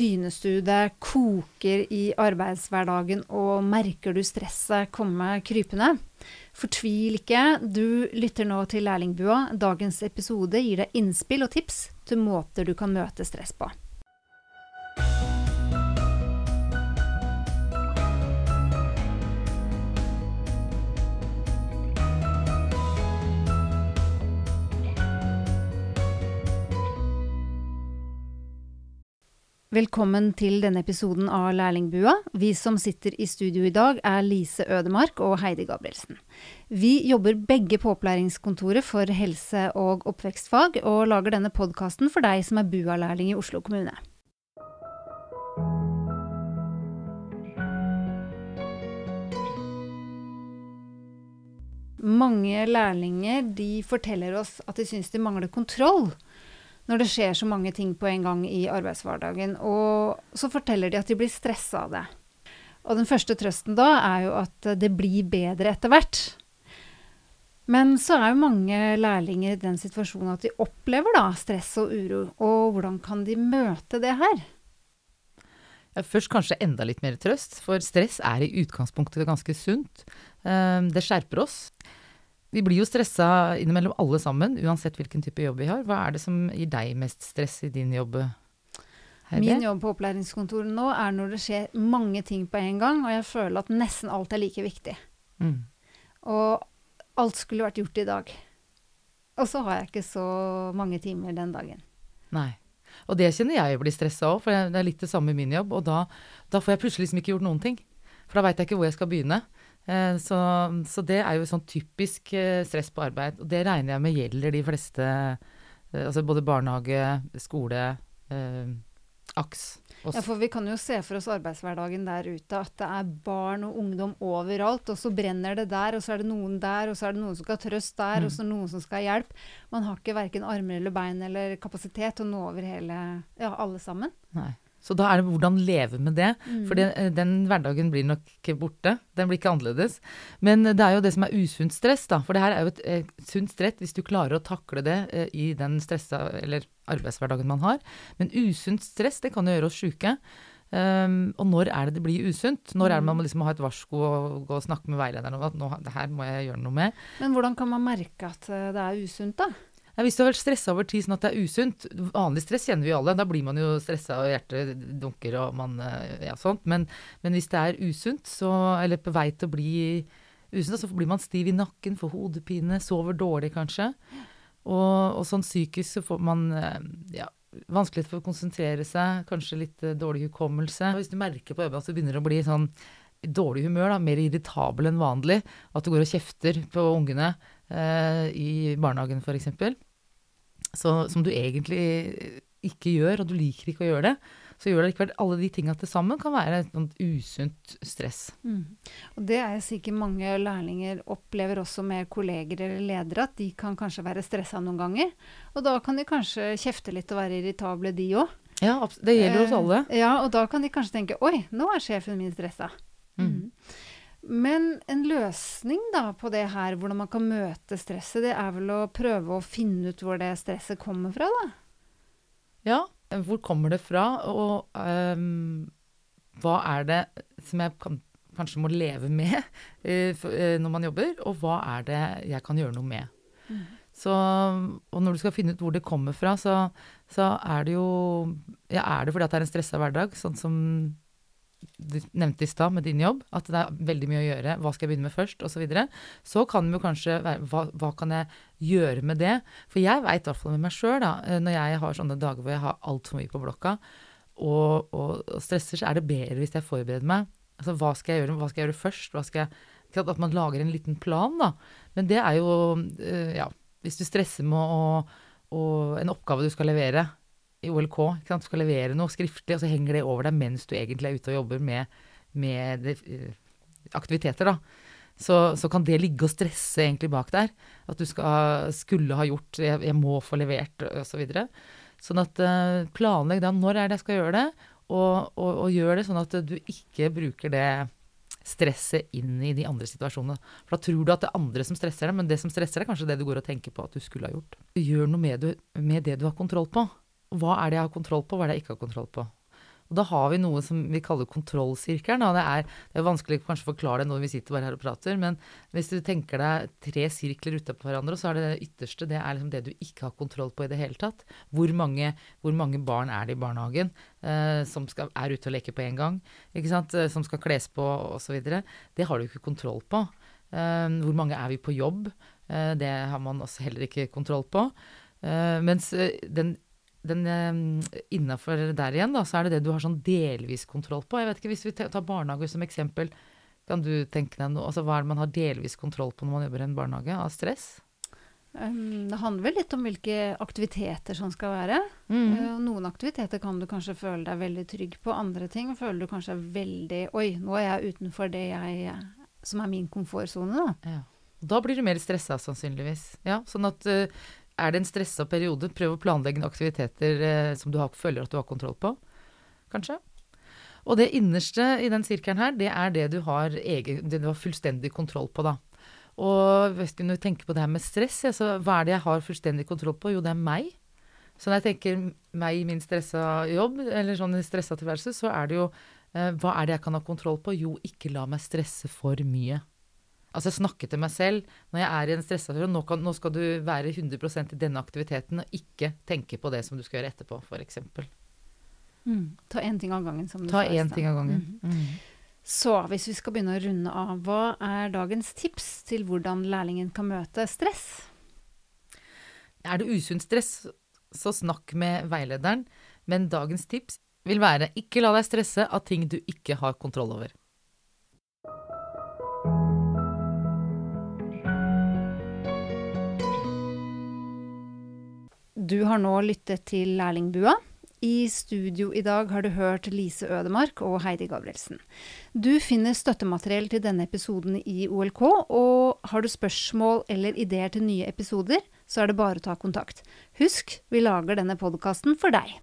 synes du det koker i arbeidshverdagen og merker du stresset komme krypende? Fortvil ikke, du lytter nå til Lærlingbua. Dagens episode gir deg innspill og tips til måter du kan møte stress på. Velkommen til denne episoden av Lærlingbua. Vi som sitter i studio i dag er Lise Ødemark og Heidi Gabrielsen. Vi jobber begge på opplæringskontoret for helse- og oppvekstfag, og lager denne podkasten for deg som er BUA-lærling i Oslo kommune. Mange lærlinger de forteller oss at de syns de mangler kontroll når det skjer så mange ting på en gang i arbeidshverdagen. Og så forteller de at de blir stressa av det. Og den første trøsten da er jo at det blir bedre etter hvert. Men så er jo mange lærlinger i den situasjonen at de opplever da stress og uro. Og hvordan kan de møte det her? Ja, først kanskje enda litt mer trøst, for stress er i utgangspunktet ganske sunt. Eh, det skjerper oss. Vi blir jo stressa innimellom alle sammen, uansett hvilken type jobb vi har. Hva er det som gir deg mest stress i din jobb? Herre? Min jobb på opplæringskontoret nå er når det skjer mange ting på en gang, og jeg føler at nesten alt er like viktig. Mm. Og alt skulle vært gjort i dag. Og så har jeg ikke så mange timer den dagen. Nei. Og det kjenner jeg blir stressa òg, for det er litt det samme i min jobb. Og da, da får jeg plutselig liksom ikke gjort noen ting. For da veit jeg ikke hvor jeg skal begynne. Eh, så, så, det er jo sånn typisk eh, stress på arbeid. Og det regner jeg med gjelder de fleste, eh, altså både barnehage, skole, eh, AKS. Også. Ja, for vi kan jo se for oss arbeidshverdagen der ute. At det er barn og ungdom overalt. Og så brenner det der, og så er det noen der, og så er det noen som skal ha trøst der, mm. og så er det noen som skal ha hjelp. Man har ikke verken armer eller bein eller kapasitet til å nå over hele, ja, alle sammen. Nei. Så da er det hvordan leve med det. Mm. For den, eh, den, hverdagen blir nok borte. Den blir ikke annerledes. Men det er jo det som er usunt stress, da. For det her er jo et et sunt stress hvis du klarer å takle det eh, i den stressa eller arbeidshverdagen man har. Men usunt stress, det kan jo gjøre oss sjuke. Um, og når er det det blir usunt? Når er det man må liksom ha et varsko og gå og snakke med veilederen om at nå, det her må jeg gjøre noe med? Men hvordan kan man merke at eh, det er usunt, da? Ja, hvis du har vært stressa over tid sånn at det er usunt Vanlig stress kjenner vi alle. Da blir man jo stressa og hjertet dunker og man eh, Ja, sånt. Men, men hvis det er usunt, så Eller på vei til å bli usunt, så blir man stiv i nakken, får hodepine, sover dårlig kanskje. Og, og sånn psykisk så får man eh, ja, vanskelighet for å konsentrere seg, kanskje litt eh, dårlig hukommelse. Hvis du merker på jobben at du begynner å bli sånn dårlig humør, da, mer irritabel enn vanlig, at du går og kjefter på ungene i barnehagen f.eks., så, som du egentlig ikke gjør, og du liker ikke å gjøre det, så gjør det likevel alle de tinga til sammen kan være et sånt usunt stress. Mm. Og det er sikkert mange lærlinger opplever også med kolleger eller ledere, at de kan kanskje være stressa noen ganger. Og da kan de kanskje kjefte litt og være irritable, de òg. Ja, det gjelder hos alle. Eh, ja, og da kan de kanskje tenke oi, nå er sjefen min stressa. Men en løsning da på det her, hvordan man kan møte stresset, det er vel å prøve å finne ut hvor det stresset kommer fra, da? Ja, hvor kommer det fra, og um, hva er det som jeg kan, kanskje må leve med uh, for, uh, når man jobber, og hva er det jeg kan gjøre noe med? Mm. Så, og når du skal finne ut hvor det kommer fra, så, så er det jo Ja, er det fordi at det er en stressa hverdag, sånn som du nevnte i stad med din jobb, at det er veldig mye å gjøre, hva skal jeg begynne med først, osv., så, videre, så kan det jo kanskje være hva, hva, kan jeg gjøre med det? For jeg veit i hvert fall med meg sjøl, eh, når jeg har sånne dager hvor jeg har altfor mye på blokka og, og, og, stresser, så er det bedre hvis jeg forbereder meg. Altså hva skal jeg gjøre, hva skal jeg gjøre først? Hva skal jeg, at man lager en liten plan, da. Men det er jo, eh, ja Hvis du stresser med å, å, en oppgave du skal levere, i OLK. ikke sant? Skal levere noe skriftlig, og så henger det over deg mens du egentlig er ute og jobber med, med det, uh, aktiviteter. da. Så, så, kan det ligge og stresse egentlig bak der. At du skal, skulle ha gjort, jeg, jeg må få levert, osv. Så videre. sånn at uh, planlegg da når er det jeg skal gjøre det, og, og, og gjør det sånn at du ikke bruker det stresset inn i de andre situasjonene. For da tror du at det er andre som stresser deg, men det som stresser deg, er kanskje det du går og tenker på at du skulle ha gjort. Gjør noe med, du, med det du har kontroll på hva er det jeg har kontroll på, hva er det jeg ikke har kontroll på. Og da har vi noe som vi kaller kontrollsirkelen. Det er, det er vanskelig kanskje å forklare det når vi sitter bare her og prater, men hvis du tenker deg tre sirkler utapå hverandre, så er det det ytterste det er liksom det du ikke har kontroll på i det hele tatt. Hvor mange, hvor mange barn er det i barnehagen eh, som skal, er ute og leker på én gang? eh, Som skal kles på osv. Det har du ikke kontroll på. Eh, hvor mange er vi på jobb? Eh, det har man også heller ikke kontroll på. Eh, mens eh, den den eh, Innafor der igjen, da, så er det det du har sånn delvis kontroll på. Jeg vet ikke, Hvis vi tar barnehager som eksempel, kan du tenke deg noe altså Hva er det man har delvis kontroll på når man jobber i en barnehage? Av stress? Um, det handler vel litt om hvilke aktiviteter som skal være. Mm. Uh, noen aktiviteter kan du kanskje føle deg veldig trygg på. Andre ting føler du kanskje veldig Oi, nå er jeg utenfor det jeg som er min komfortsone, da. Ja. Da blir du mer stressa, sannsynligvis. Ja, sånn at uh, er det en stressa periode, prøv å planlegge aktiviteter eh, som du har, føler at du har kontroll på, kanskje. Og det innerste i den sirkelen her, det er det du har, egen, det du har fullstendig kontroll på, da. Og hvis du tenker på det her med stress, ja, så hva er det jeg har fullstendig kontroll på? Jo, det er meg. Så når jeg tenker meg i min stressa jobb, eller sånn stressa tilværelse, så er det jo eh, Hva er det jeg kan ha kontroll på? Jo, ikke la meg stresse for mye. Altså jeg snakker til meg selv når jeg er i en stressa situasjon. Nå, nå skal du være 100% i denne aktiviteten, og ikke tenke på det som du skal gjøre etterpå, f.eks. Mm. Ta én ting av gangen. som du Ta én ting av gangen. Mm. Mm. Så hvis vi skal begynne å runde av, hva er dagens tips til hvordan lærlingen kan møte stress? Er det usunt stress, så snakk med veilederen. Men dagens tips vil være ikke la deg stresse av ting du ikke har kontroll over. Du har nå lyttet til Lærlingbua. I studio i dag har du hørt Lise Ødemark og Heidi Gabrielsen. Du finner støttemateriell til denne episoden i OLK, og har du spørsmål eller ideer til nye episoder, så er det bare å ta kontakt. Husk, vi lager denne podkasten for deg.